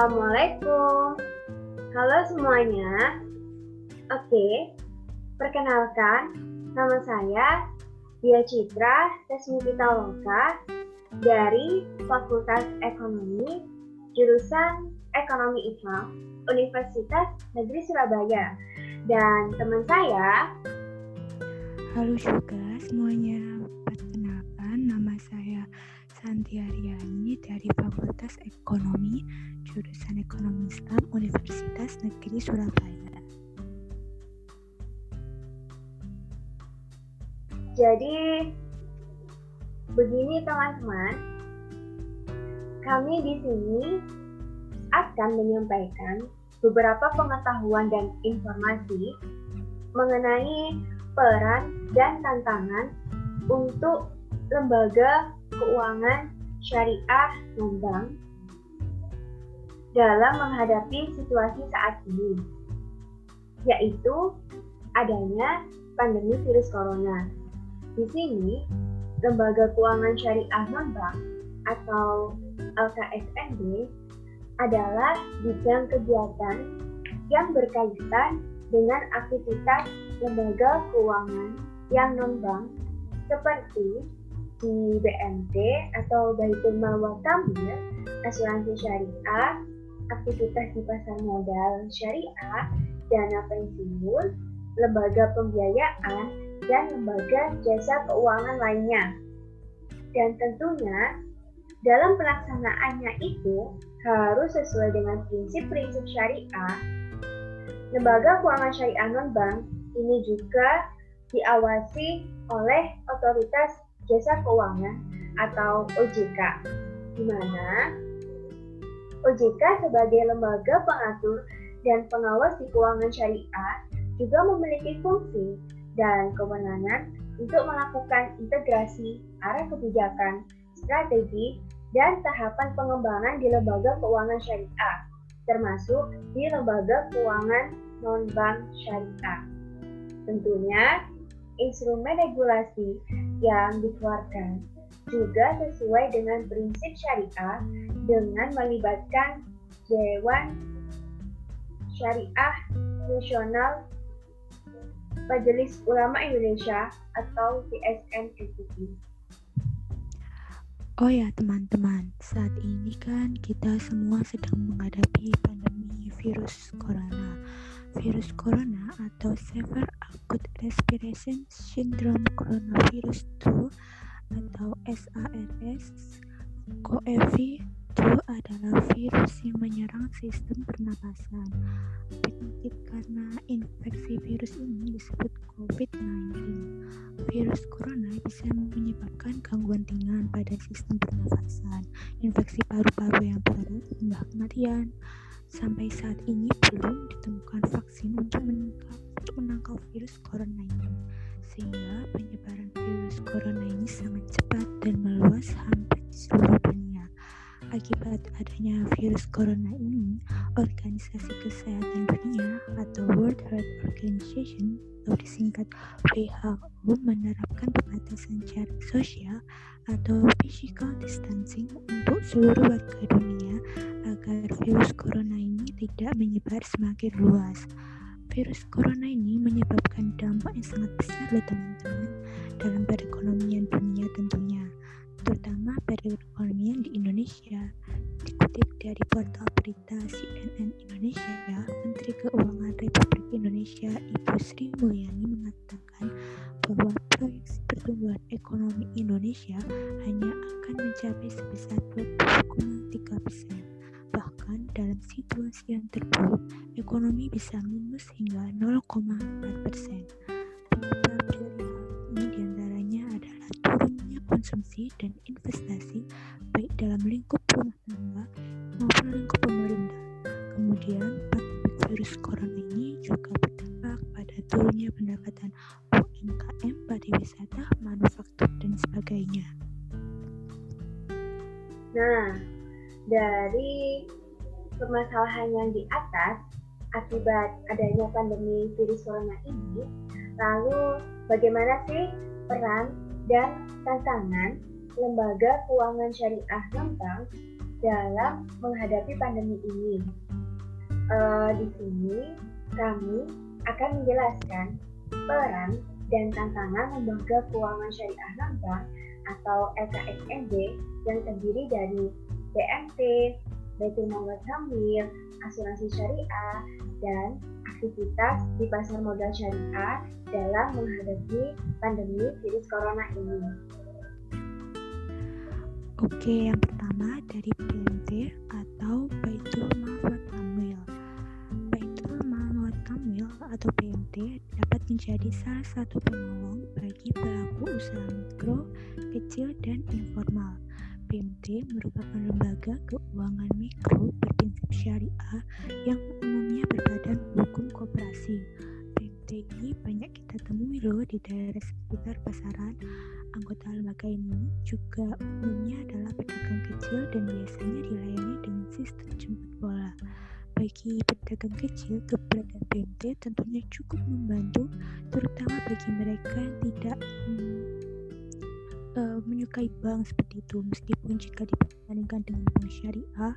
Assalamualaikum. Halo semuanya. Oke, perkenalkan, nama saya Dia Citra Sesmita Loka dari Fakultas Ekonomi, jurusan Ekonomi Islam, Universitas Negeri Surabaya. Dan teman saya Halo juga semuanya, Santi Aryani dari Fakultas Ekonomi, jurusan Ekonomi Islam, Universitas Negeri Surabaya. Jadi begini teman-teman, kami di sini akan menyampaikan beberapa pengetahuan dan informasi mengenai peran dan tantangan untuk lembaga keuangan syariah non-bank dalam menghadapi situasi saat ini, yaitu adanya pandemi virus corona. Di sini, lembaga keuangan syariah non-bank atau LKSNB adalah bidang kegiatan yang berkaitan dengan aktivitas lembaga keuangan yang non-bank seperti di BMT atau Baitul Mal wa asuransi syariah, aktivitas di pasar modal syariah, dana pensiun, lembaga pembiayaan, dan lembaga jasa keuangan lainnya. Dan tentunya dalam pelaksanaannya itu harus sesuai dengan prinsip-prinsip syariah Lembaga keuangan syariah non-bank ini juga diawasi oleh otoritas jasa keuangan atau OJK, di mana OJK sebagai lembaga pengatur dan pengawas di keuangan syariah juga memiliki fungsi dan kewenangan untuk melakukan integrasi arah kebijakan, strategi, dan tahapan pengembangan di lembaga keuangan syariah termasuk di lembaga keuangan non-bank syariah. Tentunya, instrumen regulasi yang dikeluarkan juga sesuai dengan prinsip syariah dengan melibatkan Dewan Syariah Nasional Majelis Ulama Indonesia atau PSN MUI. Oh ya teman-teman, saat ini kan kita semua sedang menghadapi pandemi virus corona. Virus corona atau Severe Acute Respiration Syndrome Coronavirus 2 atau SARS CoV itu adalah virus yang menyerang sistem pernapasan. Penyakit karena infeksi virus ini disebut COVID-19. Virus corona bisa menyebabkan gangguan ringan pada sistem pernapasan, infeksi paru-paru yang parah, hingga kematian. Sampai saat ini belum ditemukan vaksin untuk menangkal, virus corona ini, sehingga penyebaran virus corona ini sangat cepat dan meluas hampir di seluruh dunia. Akibat adanya virus corona ini, Organisasi Kesehatan Dunia atau World Health Organization atau disingkat WHO menerapkan pembatasan jarak sosial atau physical distancing untuk seluruh warga dunia agar virus corona ini tidak menyebar semakin luas. Virus corona ini menyebabkan dampak yang sangat besar loh teman-teman dalam perekonomian dunia terutama perekonomian di Indonesia. Dikutip dari portal berita CNN Indonesia, Menteri Keuangan Republik Indonesia Ibu Sri Mulyani mengatakan bahwa proyeksi pertumbuhan ekonomi Indonesia hanya akan mencapai sebesar 20,3 persen. Bahkan dalam situasi yang terburuk, ekonomi bisa minus hingga 0,4 permasalahan yang di atas, akibat adanya pandemi virus corona ini, lalu bagaimana sih peran dan tantangan lembaga keuangan syariah non-bank dalam menghadapi pandemi ini. Uh, di sini kami akan menjelaskan peran dan tantangan lembaga keuangan syariah non-bank atau LKSMB yang terdiri dari BMT, Baitul Mal Tamwil, asuransi syariah, dan aktivitas di pasar modal syariah dalam menghadapi pandemi virus corona ini. Oke, yang pertama dari BMT atau Baitul Mal Tamwil. Baitul Mal Tamwil atau BMT dapat menjadi salah satu penolong bagi pelaku usaha mikro, kecil, dan informal. BMT merupakan lembaga keuangan mikro berprinsip syariah yang umumnya berbadan hukum koperasi. BMT ini banyak kita temui loh di daerah sekitar pasaran Anggota lembaga ini juga umumnya adalah pedagang kecil dan biasanya dilayani dengan sistem jemput bola. Bagi pedagang kecil, keberadaan BMT tentunya cukup membantu, terutama bagi mereka yang tidak uh, menyukai bank seperti itu. Meskipun jika dibandingkan dengan bank syariah,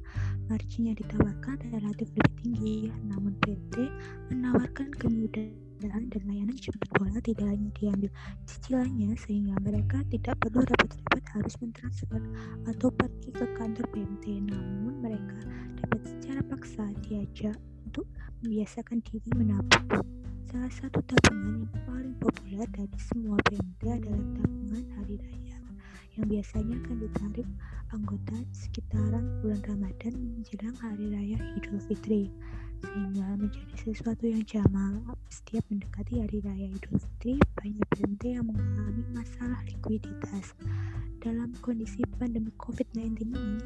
margin yang ditawarkan relatif lebih tinggi, namun BMT menawarkan kemudahan dan layanan jemput bola tidak hanya diambil cicilannya sehingga mereka tidak perlu repot-repot harus mentransfer atau pergi ke kantor BMT namun mereka dapat secara paksa diajak untuk membiasakan diri menabung. Salah satu tabungan yang paling populer dari semua BMT adalah tabungan hari raya yang biasanya akan ditarik anggota sekitaran bulan Ramadan menjelang hari raya Idul Fitri sehingga menjadi sesuatu yang jamal setiap mendekati hari raya Idul Fitri banyak BMT yang mengalami masalah likuiditas. Dalam kondisi pandemi COVID-19 ini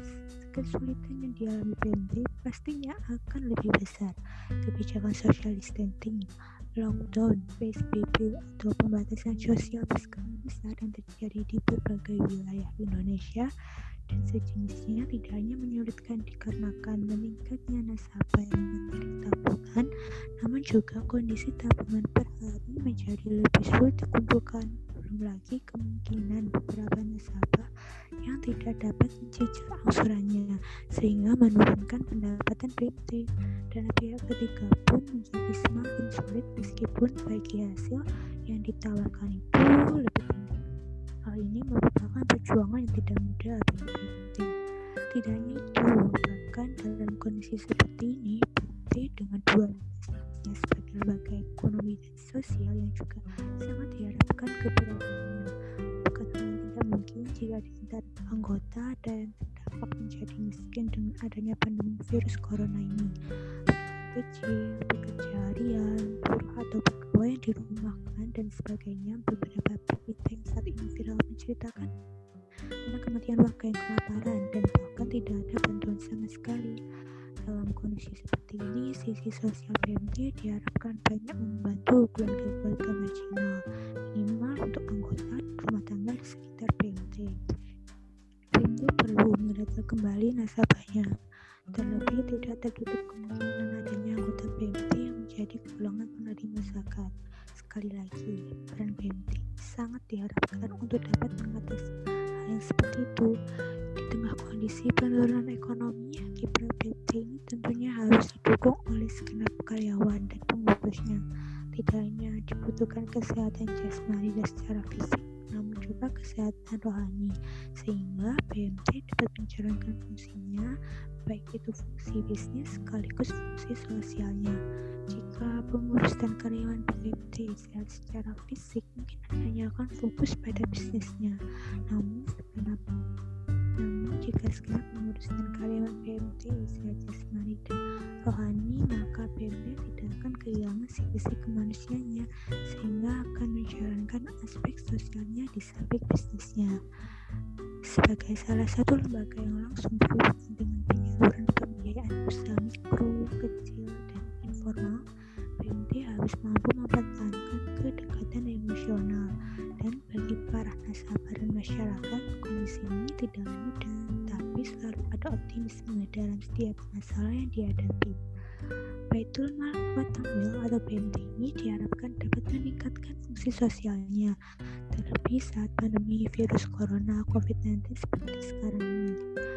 kesulitan yang dialami BMT pastinya akan lebih besar. Kebijakan social distancing lockdown, PSBB atau pembatasan sosial berskala besar yang terjadi di berbagai wilayah Indonesia dan sejenisnya tidak hanya menyulitkan dikarenakan meningkatnya nasabah yang menarik tabungan, namun juga kondisi tabungan per hari menjadi lebih sulit dikumpulkan. Lagi kemungkinan beberapa nasabah yang tidak dapat mencicil angsurannya, sehingga menurunkan pendapatan BMT. Dan pihak ketiga pun menjadi semakin sulit meskipun bagi hasil yang ditawarkan itu lebih tinggi. Hal ini merupakan perjuangan yang tidak mudah bagi BMT. Tidak hanya itu, bahkan dalam kondisi seperti ini, BMT dengan dua landasannya sebagai lembaga ekonomi dan sosial yang juga sangat diharapkan keberadaannya. Bukan hal tidak mungkin jika di anggota ada yang menjadi miskin dengan adanya pandemi virus corona ini kecil, pekerja harian, buruh atau pegawai yang dirumahkan dan sebagainya. Beberapa berita yang saat ini viral menceritakan tentang kematian warga yang kelaparan dan bahkan tidak ada bantuan sama sekali. Dalam kondisi seperti ini, sisi sosial BMT diharapkan banyak membantu keluarga-keluarga marginal, minimal untuk anggota rumah tangga di sekitar BMT. BMT perlu mendata kembali nasabahnya, terlebih tidak tertutup kemungkinan adanya anggota BMT yang menjadi golongan penerima zakat. Sekali lagi, peran BMT sangat diharapkan untuk dapat mengatasi yang seperti itu. Di tengah kondisi penurunan ekonomi, kiprah BMT ini tentunya harus didukung oleh segenap karyawan dan pengurusnya. Tidak hanya dibutuhkan kesehatan jasmani dan secara fisik, namun juga kesehatan rohani, sehingga BMT dapat menjalankan fungsinya baik itu fungsi bisnis sekaligus fungsi sosialnya. Jika pengurus dan karyawan BMT sehat secara fisik, mungkin hanya akan fokus pada bisnisnya. Namun, kenapa? Namun, jika sekarang pengurus dan karyawan BMT sehat jasmani dan rohani, maka BMT tidak akan kehilangan sisi kemanusiaannya, sehingga akan menjalankan aspek sosialnya di samping bisnisnya. Sebagai salah satu lembaga yang langsung berhubungan dengan penyaluran pembiayaan usaha mikro, kecil, dan informal, BMT harus mampu mempertahankan kedekatan emosional dan bagi para nasabah dan masyarakat, kondisi ini tidak mudah, tapi selalu ada optimisme dalam setiap masalah yang dihadapi. Baitul Mal Tamwil atau BMT ini diharapkan dapat meningkatkan fungsi sosialnya, terlebih saat pandemi virus corona COVID-19 seperti sekarang ini.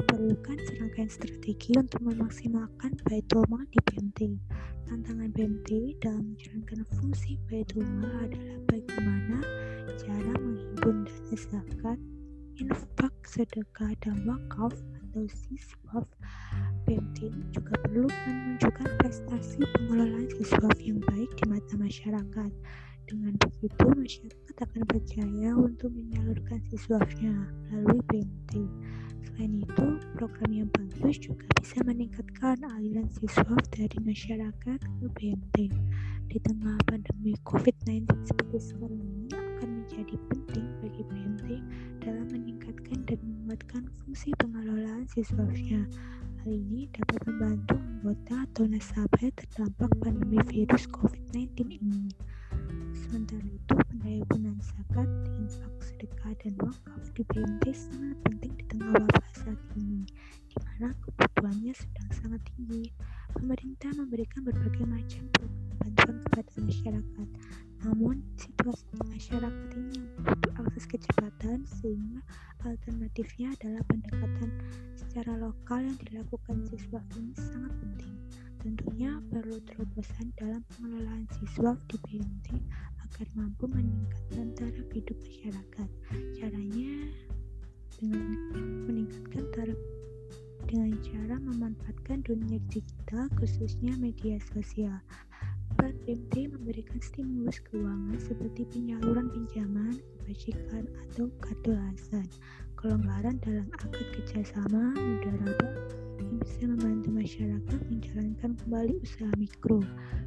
Diperlukan serangkaian strategi untuk memaksimalkan Baitul Mal di BMT. Tantangan BMT dalam menjalankan fungsi Baitul Mal adalah bagaimana cara menghimpun dana zakat, infak, sedekah, dan wakaf atau siswaf. BMT juga perlu menunjukkan prestasi pengelolaan siswaf yang baik di mata masyarakat. Dengan begitu, masyarakat akan percaya untuk menyalurkan siswafnya melalui BMT. Selain itu, program yang bagus juga bisa meningkatkan aliran siswa dari masyarakat ke BMT. Di tengah pandemi COVID-19 seperti sekarang ini akan menjadi penting bagi BMT dalam meningkatkan dan menguatkan fungsi pengelolaan siswanya. Hal ini dapat membantu anggota atau nasabah terdampak pandemi virus COVID-19 ini. Sementara itu, pendayagunaan zakat, infak, sedekah, dan wakaf di BMT sangat penting di tengah wabah saat ini, di mana kebutuhannya sedang sangat tinggi. Pemerintah memberikan berbagai macam bantuan kepada masyarakat, namun situasi masyarakat ini butuh akses kecepatan sehingga alternatifnya adalah pendekatan secara lokal yang dilakukan siswa ini sangat penting. Tentunya perlu terobosan dalam pengelolaan siswa di BMT agar mampu meningkatkan taraf hidup masyarakat. Caranya dengan meningkatkan taraf dengan cara memanfaatkan dunia digital khususnya media sosial. Bank BMT memberikan stimulus keuangan seperti penyaluran pinjaman, kebajikan, atau kartu alasan, kelonggaran dalam akad kerjasama, mudarabah, yang bisa membantu masyarakat menjalankan kembali usaha mikro.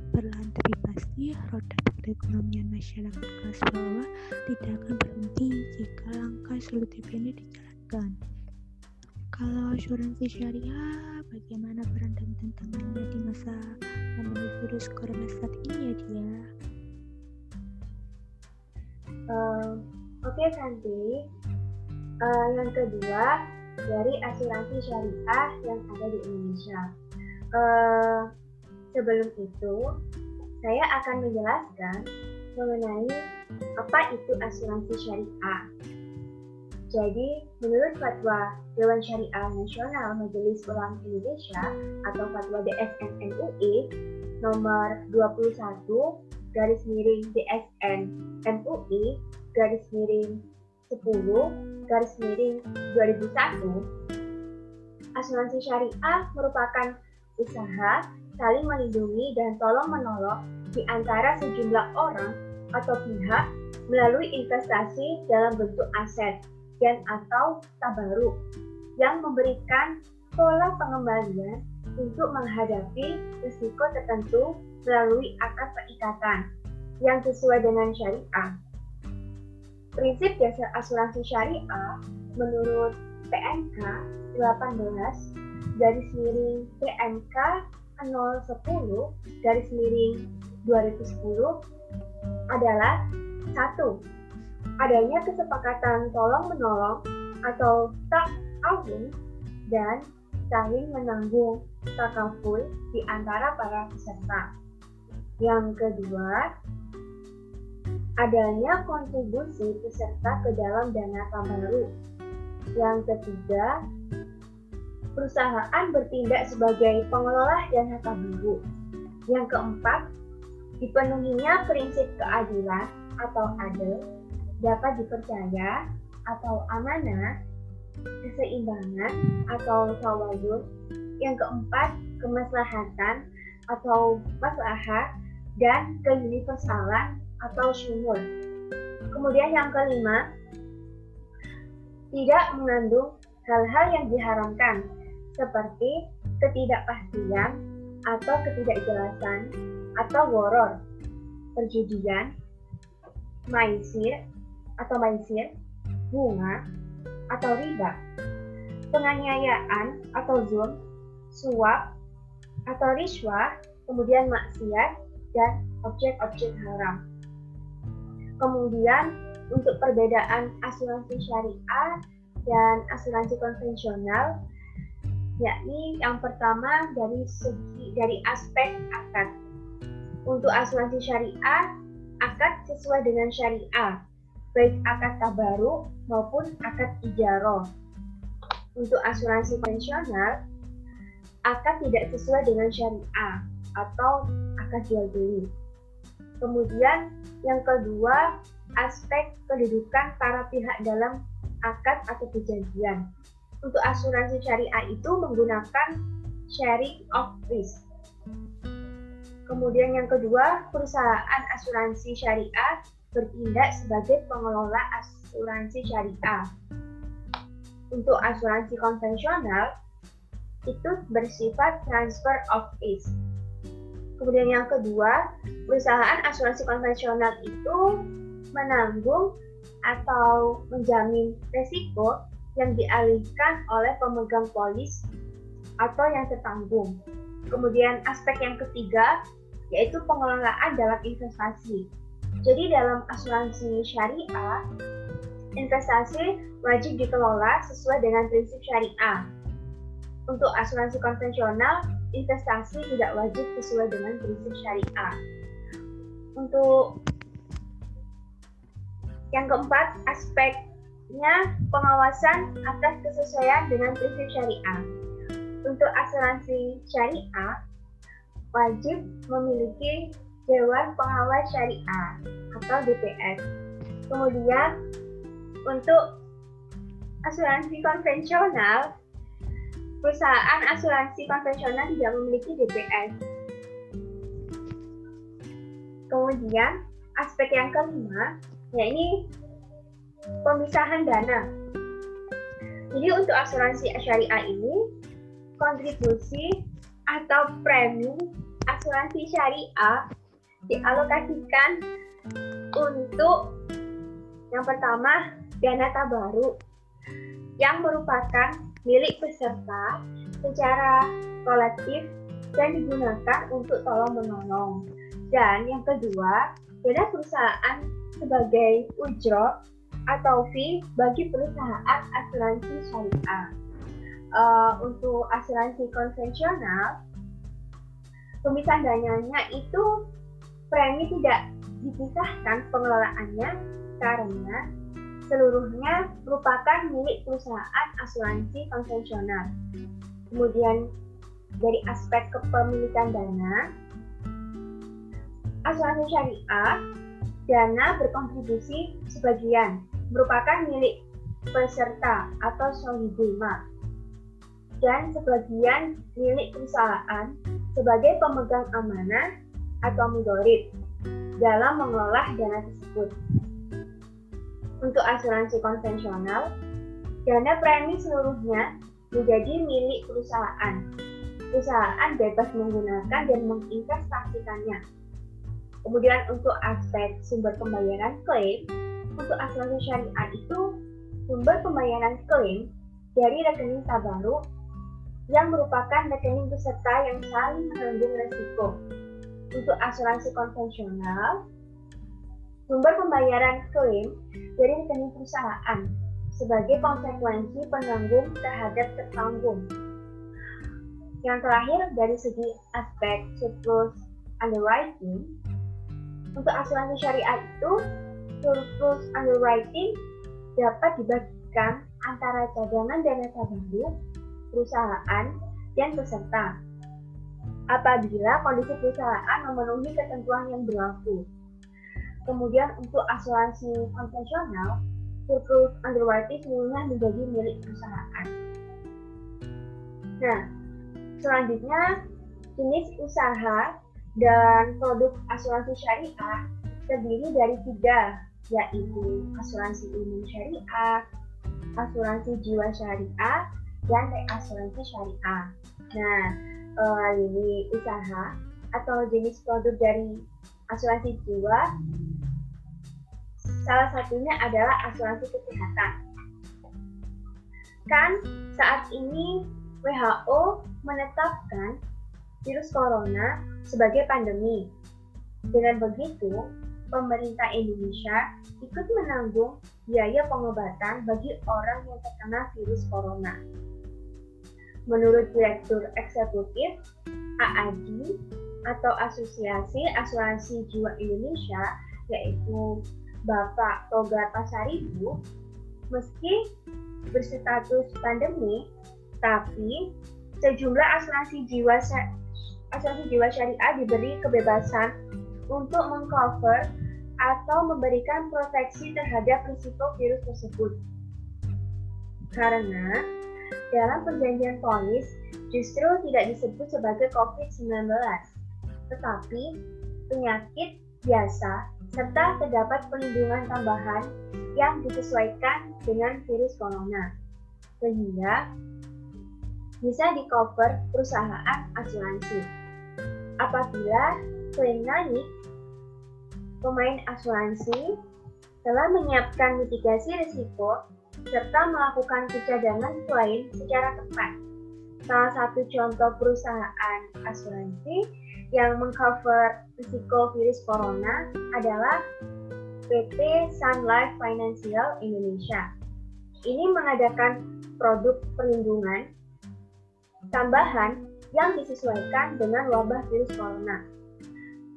Perlahan tapi pasti, roda perekonomian masyarakat kelas bawah tidak akan berhenti jika langkah solutif ini dijalankan. Kalau asuransi syariah, bagaimana peran dan tantangannya di masa pandemi virus corona saat ini ya dia? Uh, Oke okay, Santi, uh, yang kedua dari asuransi syariah yang ada di Indonesia. Uh, sebelum itu, saya akan menjelaskan mengenai apa itu asuransi syariah. Jadi, menurut fatwa Dewan Syariah Nasional Majelis Ulama Indonesia atau fatwa DSN MUI nomor 21 garis miring DSN MUI garis miring 10 garis miring 2001 asuransi syariah merupakan usaha saling melindungi dan tolong menolong di antara sejumlah orang atau pihak melalui investasi dalam bentuk aset dan atau tabaruk yang memberikan pola pengembalian untuk menghadapi risiko tertentu melalui akad perikatan yang sesuai dengan syariah. Prinsip dasar asuransi syariah menurut PMK 18 garis miring PMK 010 garis miring 2010 adalah satu adanya kesepakatan tolong menolong atau tak awun dan saling menanggung takaful di antara para peserta. Yang kedua, adanya kontribusi peserta ke dalam dana baru. Yang ketiga, perusahaan bertindak sebagai pengelola dana baru. Yang keempat, dipenuhinya prinsip keadilan atau adil, dapat dipercaya atau amanah, keseimbangan atau tawayun. Yang keempat, kemaslahatan atau maslahah dan keuniversalan atau syumul. Kemudian yang kelima, tidak mengandung hal-hal yang diharamkan seperti ketidakpastian atau ketidakjelasan atau woror, perjudian, maisir atau maisir, bunga atau riba, penganiayaan atau zulm, suap atau riswah, kemudian maksiat dan objek-objek haram. Kemudian untuk perbedaan asuransi syariah dan asuransi konvensional, yakni yang pertama dari segi dari aspek akad. Untuk asuransi syariah, akad sesuai dengan syariah, baik akad tabaru maupun akad ijaro. untuk asuransi konvensional akan tidak sesuai dengan syariah atau akan jual beli. Kemudian yang kedua, aspek kedudukan para pihak dalam akad atau perjanjian. Untuk asuransi syariah itu menggunakan sharing of risk. Kemudian yang kedua, perusahaan asuransi syariah bertindak sebagai pengelola asuransi syariah. Untuk asuransi konvensional, itu bersifat transfer of risk. Kemudian yang kedua, perusahaan asuransi konvensional itu menanggung atau menjamin resiko yang dialihkan oleh pemegang polis atau yang tertanggung. Kemudian aspek yang ketiga yaitu pengelolaan dalam investasi. Jadi dalam asuransi syariah, investasi wajib dikelola sesuai dengan prinsip syariah. Untuk asuransi konvensional, investasi tidak wajib sesuai dengan prinsip syariah. Untuk yang keempat, aspeknya pengawasan atas kesesuaian dengan prinsip syariah. Untuk asuransi syariah, wajib memiliki Dewan Pengawas Syariah atau DPS. Kemudian, untuk asuransi konvensional, perusahaan asuransi konvensional tidak memiliki DPS. Kemudian, aspek yang kelima, yakni pemisahan dana. Jadi untuk asuransi syariah ini, kontribusi atau premi asuransi syariah dialokasikan untuk yang pertama dana tabaruk yang merupakan milik peserta secara kolektif dan digunakan untuk tolong menolong. Dan yang kedua, dana perusahaan sebagai ujro atau fee bagi perusahaan asuransi syariah. Uh, untuk asuransi konvensional, pemisahan dananya itu premi tidak dipisahkan pengelolaannya karena seluruhnya merupakan milik perusahaan asuransi konvensional. Kemudian dari aspek kepemilikan dana, asuransi syariah Dana berkontribusi sebagian merupakan milik peserta atau soliduma dan sebagian milik perusahaan sebagai pemegang amanah atau mudorib dalam mengelola dana tersebut. Untuk asuransi konvensional, dana premi seluruhnya menjadi milik perusahaan. Perusahaan bebas menggunakan dan menginvestasikannya Kemudian untuk aspek sumber pembayaran klaim, untuk asuransi syariah itu sumber pembayaran klaim dari rekening tabaruk yang merupakan rekening peserta yang saling menanggung resiko. Untuk asuransi konvensional, sumber pembayaran klaim dari rekening perusahaan sebagai konsekuensi penanggung terhadap tertanggung. Yang terakhir, dari segi aspek surplus underwriting, untuk asuransi syariah itu, surplus underwriting dapat dibagikan antara cadangan dana tabaruk, perusahaan, dan peserta. Apabila kondisi perusahaan memenuhi ketentuan yang berlaku. Kemudian untuk asuransi konvensional, surplus underwriting seluruhnya menjadi milik perusahaan. Nah, selanjutnya jenis usaha dan produk asuransi syariah terdiri dari tiga, yaitu asuransi umum syariah, asuransi jiwa syariah, dan reasuransi syariah. Nah, uh, ini usaha atau jenis produk dari asuransi jiwa salah satunya adalah asuransi kesehatan. Kan saat ini WHO menetapkan virus corona sebagai pandemi. Dengan begitu, pemerintah Indonesia ikut menanggung biaya pengobatan bagi orang yang terkena virus corona. Menurut Direktur Eksekutif AAD atau Asosiasi Asuransi Jiwa Indonesia, yaitu Bapak Togar Pasaribu, meski berstatus pandemi, tapi sejumlah asuransi jiwa asuransi jiwa syariah diberi kebebasan untuk mengcover atau memberikan proteksi terhadap risiko virus tersebut. Karena dalam perjanjian polis justru tidak disebut sebagai COVID-19, tetapi penyakit biasa serta terdapat perlindungan tambahan yang disesuaikan dengan virus corona, sehingga bisa di-cover perusahaan asuransi. Apabila klaim naik, pemain asuransi telah menyiapkan mitigasi risiko serta melakukan pencadangan klaim secara tepat. Salah satu contoh perusahaan asuransi yang mengcover risiko virus corona adalah PT Sun Life Financial Indonesia. Ini mengadakan produk perlindungan tambahan yang disesuaikan dengan wabah virus corona.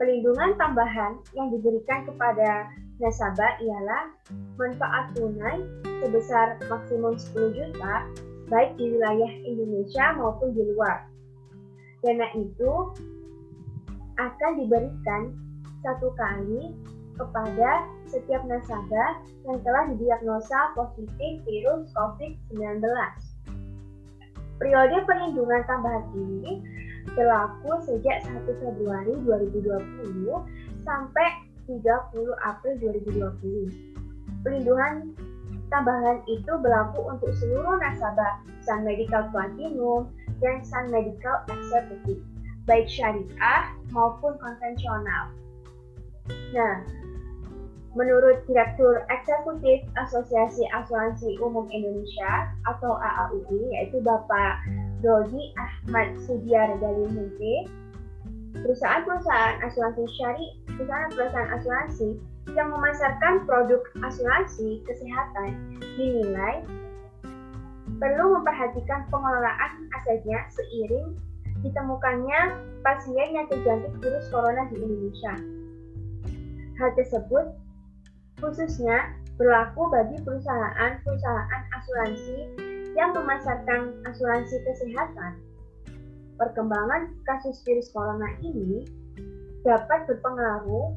Pelindungan tambahan yang diberikan kepada nasabah ialah manfaat tunai sebesar maksimum 10 juta baik di wilayah Indonesia maupun di luar. Dana itu akan diberikan satu kali kepada setiap nasabah yang telah didiagnosa positif virus COVID-19. Periode perlindungan tambahan ini berlaku sejak 1 Februari 2020 sampai 30 April 2020. Perlindungan tambahan itu berlaku untuk seluruh nasabah Sun Medical Platinum dan Sun Medical Executive, baik syariah maupun konvensional. Nah, Menurut Direktur Eksekutif Asosiasi Asuransi Umum Indonesia atau AAUI yaitu Bapak Dodi Ahmad Sudiar dari MP, perusahaan-perusahaan asuransi syari, perusahaan-perusahaan asuransi yang memasarkan produk asuransi kesehatan dinilai perlu memperhatikan pengelolaan asetnya seiring ditemukannya pasien yang terjangkit virus corona di Indonesia. Hal tersebut khususnya berlaku bagi perusahaan-perusahaan asuransi yang memasarkan asuransi kesehatan. Perkembangan kasus virus corona ini dapat berpengaruh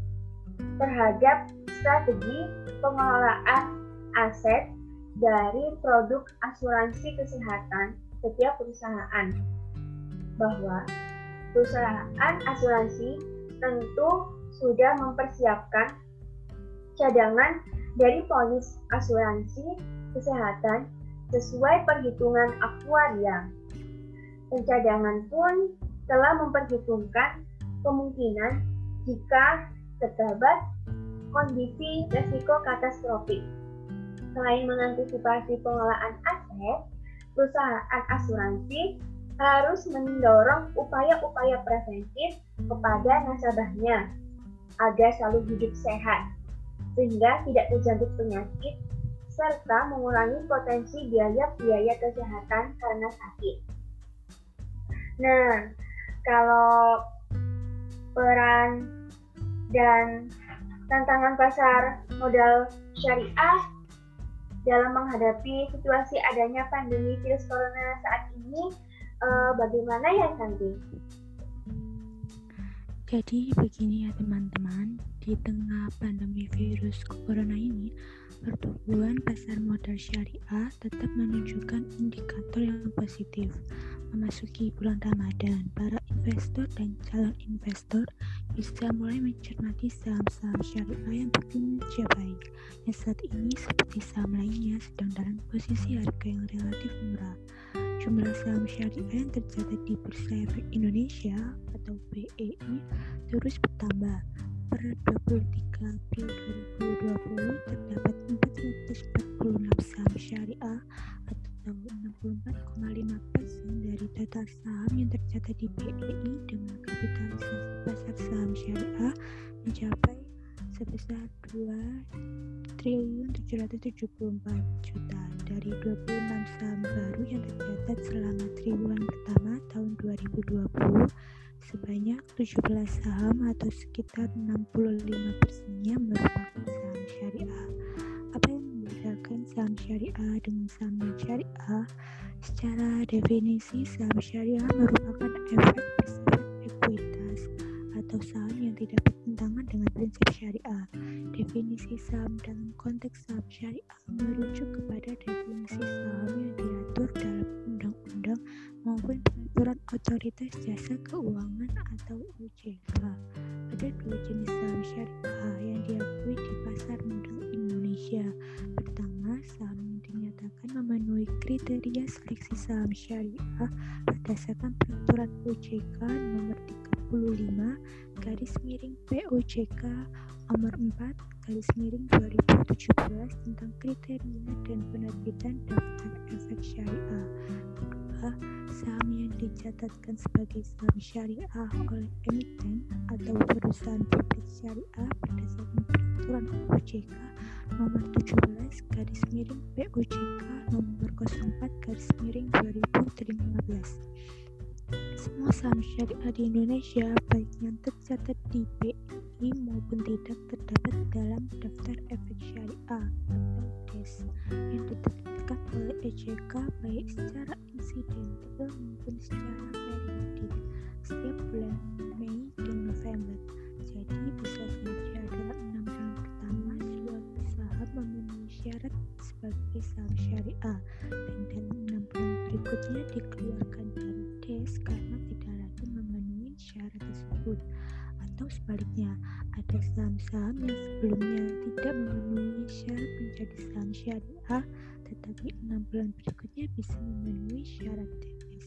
terhadap strategi pengelolaan aset dari produk asuransi kesehatan setiap perusahaan. Bahwa perusahaan asuransi tentu sudah mempersiapkan cadangan dari polis asuransi kesehatan sesuai perhitungan aktuaria. Pencadangan pun telah memperhitungkan kemungkinan jika terdapat kondisi resiko katastrofik. Selain mengantisipasi pengelolaan aset, perusahaan asuransi harus mendorong upaya-upaya preventif kepada nasabahnya agar selalu hidup sehat sehingga tidak terjangkit penyakit serta mengurangi potensi biaya-biaya kesehatan karena sakit. Nah, kalau peran dan tantangan pasar modal syariah dalam menghadapi situasi adanya pandemi virus corona saat ini, eh, bagaimana ya Santi? Jadi begini ya teman-teman, di tengah pandemi virus corona ini, pertumbuhan pasar modal syariah tetap menunjukkan indikator yang positif. Memasuki bulan Ramadan, para investor dan calon investor bisa mulai mencermati saham-saham syariah yang berkinerja baik, yang saat ini seperti saham lainnya sedang dalam posisi harga yang relatif murah. Jumlah saham syariah yang tercatat di Bursa Efek Indonesia atau BEI terus bertambah. Per 23 April 2020 terdapat 446 saham syariah atau 64,5 persen dari total saham yang tercatat di BEI dengan kapitalisasi pasar saham syariah mencapai sebesar 2 triliun 774 juta dari 26 saham baru yang tercatat selama triwulan pertama tahun 2020 sebanyak 17 saham atau sekitar 65 persennya merupakan saham syariah. Apa yang membedakan saham syariah dengan saham syariah. Secara definisi, saham syariah merupakan efek atau saham yang tidak bertentangan dengan prinsip syariah. Definisi saham dalam konteks saham syariah merujuk kepada definisi saham yang diatur dalam undang-undang maupun peraturan otoritas jasa keuangan atau OJK. Ada dua jenis saham syariah yang diakui di pasar modal Indonesia. Pertama, saham dinyatakan memenuhi kriteria seleksi saham syariah berdasarkan peraturan OJK nomor 35 garis miring POJK nomor 4 garis miring 2017 tentang kriteria dan penerbitan daftar efek syariah. Kedua, saham yang dicatatkan sebagai saham syariah oleh emiten atau perusahaan publik syariah berdasarkan peraturan OJK nomor 17 garis miring POJK nomor 04 garis miring 2015. Semua saham syariah di Indonesia, baik yang tercatat di BI maupun tidak, terdapat dalam daftar efek syariah atau DES yang diterbitkan oleh EJK baik secara insidental maupun secara periodik setiap bulan Mei dan November. Jadi bisa saja dalam enam bulan pertama suatu saham memenuhi syarat sebagai saham syariah dan dalam enam bulan berikutnya dikeluarkan ada saham-saham yang sebelumnya tidak memenuhi syarat menjadi saham syariah tetapi enam bulan berikutnya bisa memenuhi syarat DES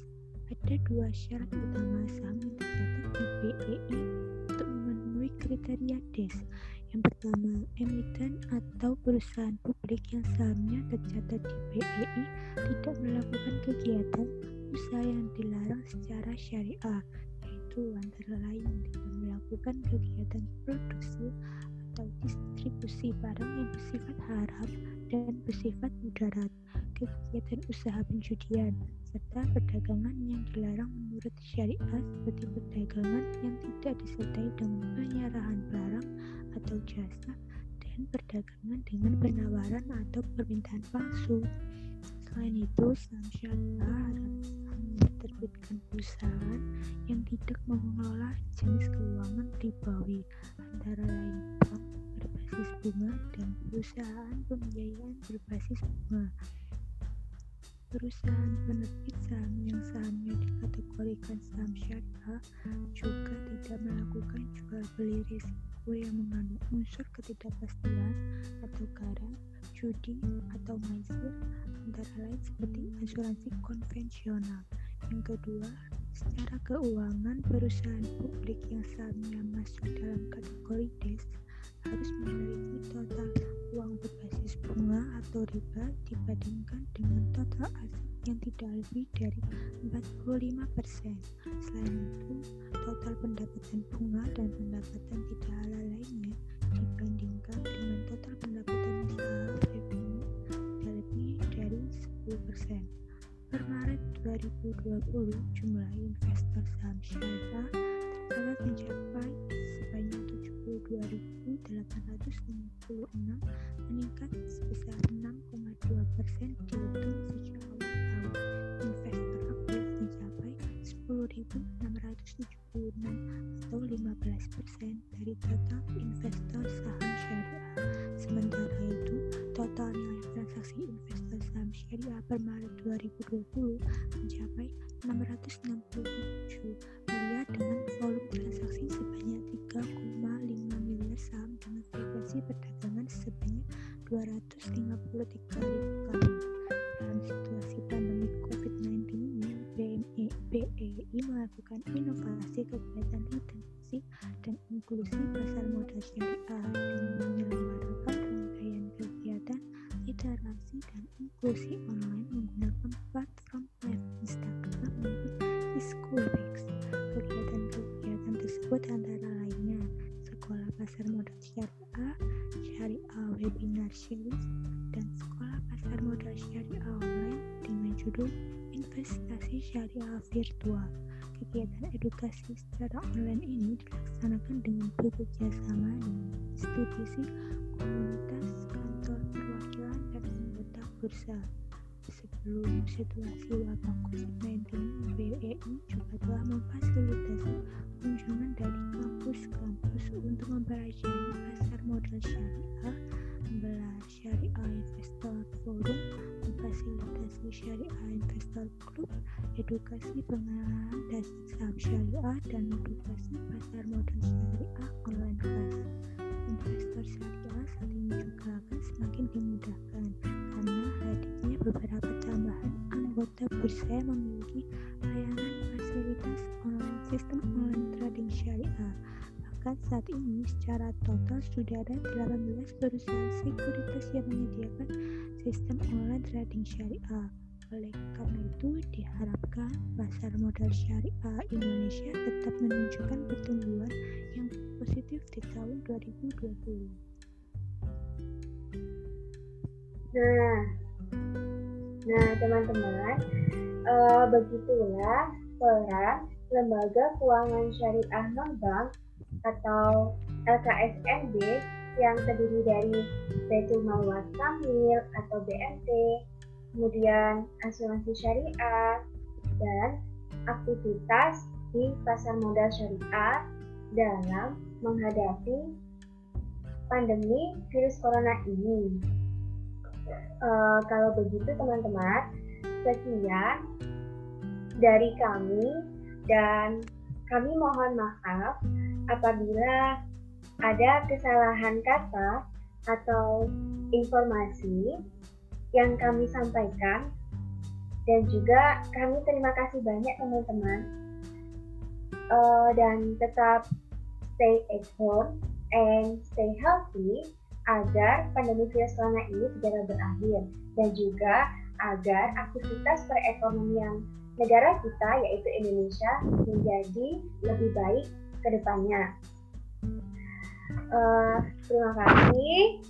ada dua syarat utama saham yang tercatat di BEI untuk memenuhi kriteria DES yang pertama, emiten atau perusahaan publik yang sahamnya tercatat di BEI tidak melakukan kegiatan usaha yang dilarang secara syariah, yaitu antara lain tidak melakukan kegiatan produksi atau distribusi barang yang bersifat haram dan bersifat mudarat, kegiatan usaha penjudian, serta perdagangan yang dilarang menurut syariah seperti perdagangan yang tidak disertai dengan penyerahan barang atau jasa dan perdagangan dengan penawaran atau permintaan palsu. Selain itu, saham syariah diterbitkan perusahaan yang tidak mengelola jenis keuangan ribawi, antara lain bank berbasis bunga dan perusahaan pembiayaan berbasis bunga. Perusahaan penerbit saham yang sahamnya dikategorikan saham syariah juga tidak melakukan jual beli risiko yang mengandung unsur ketidakpastian atau garam, judi, atau maisir, antara lain seperti asuransi konvensional. Yang kedua, secara keuangan perusahaan publik yang sahamnya masuk dalam kategori DES harus memiliki total uang berbasis bunga atau riba dibandingkan dengan total aset yang tidak lebih dari 45%. Selain itu, total pendapatan bunga dan pendapatan tidak halal lainnya dibandingkan dengan total pendapatan Maret 2020, jumlah investor saham syariah tercatat mencapai sebanyak 72.856 meningkat sebesar 6,2 persen dihitung sejak awal tahun. Investor aktif mencapai 10.676 atau 15 persen dari total investor saham syariah. Sementara itu, total nilai transaksi investor saham syariah per Maret 2020 mencapai 667 miliar dengan volume transaksi sebanyak 3,5 miliar saham dengan frekuensi perdagangan sebanyak 253 ribu kali. Dalam situasi pandemi COVID-19 ini, BME, BEI melakukan inovasi kegiatan literasi dan inklusi pasar modal syariah dengan menyelenggarakan literasi dan inklusi online menggunakan platform live Instagram maupun Schoolbase. Kegiatan-kegiatan tersebut antara lainnya sekolah pasar modal syariah, syariah webinar series, dan sekolah pasar modal syariah online dengan judul investasi syariah virtual. Kegiatan edukasi secara online ini dilaksanakan dengan bekerjasama dengan institusi, komunitas, bursa. Sebelum situasi wabah COVID-19, BEI juga telah memfasilitasi kunjungan dari kampus-kampus untuk mempelajari pasar modal syariah, menggelar Syariah Investor Forum, memfasilitasi Syariah Investor Club, edukasi pengenalan dasar saham syariah, dan edukasi pasar modal syariah online class. Investor syariah saat ini juga akan semakin dimudahkan beberapa tambahan anggota bursa yang memiliki layanan fasilitas online sistem online trading syariah. Bahkan saat ini secara total sudah ada 18 perusahaan sekuritas yang menyediakan sistem online trading syariah. Oleh karena itu, diharapkan pasar modal syariah Indonesia tetap menunjukkan pertumbuhan yang positif di tahun 2020. Nah, nah teman-teman, uh, begitulah peran lembaga keuangan syariah non-bank atau LKSNB yang terdiri dari Baitul Mal Wastamil atau BMT, kemudian asuransi syariah, dan aktivitas di pasar modal syariah dalam menghadapi pandemi virus corona ini. Uh, kalau begitu teman-teman, sekian dari kami. Dan kami mohon maaf apabila ada kesalahan kata atau informasi yang kami sampaikan. Dan juga kami terima kasih banyak teman-teman. Uh, dan tetap stay at home and stay healthy agar pandemi virus corona ini segera berakhir dan juga agar aktivitas perekonomian negara kita yaitu Indonesia menjadi lebih baik ke depannya. Uh, terima kasih.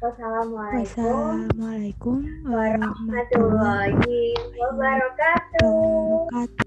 Wassalamualaikum warahmatullahi wabarakatuh.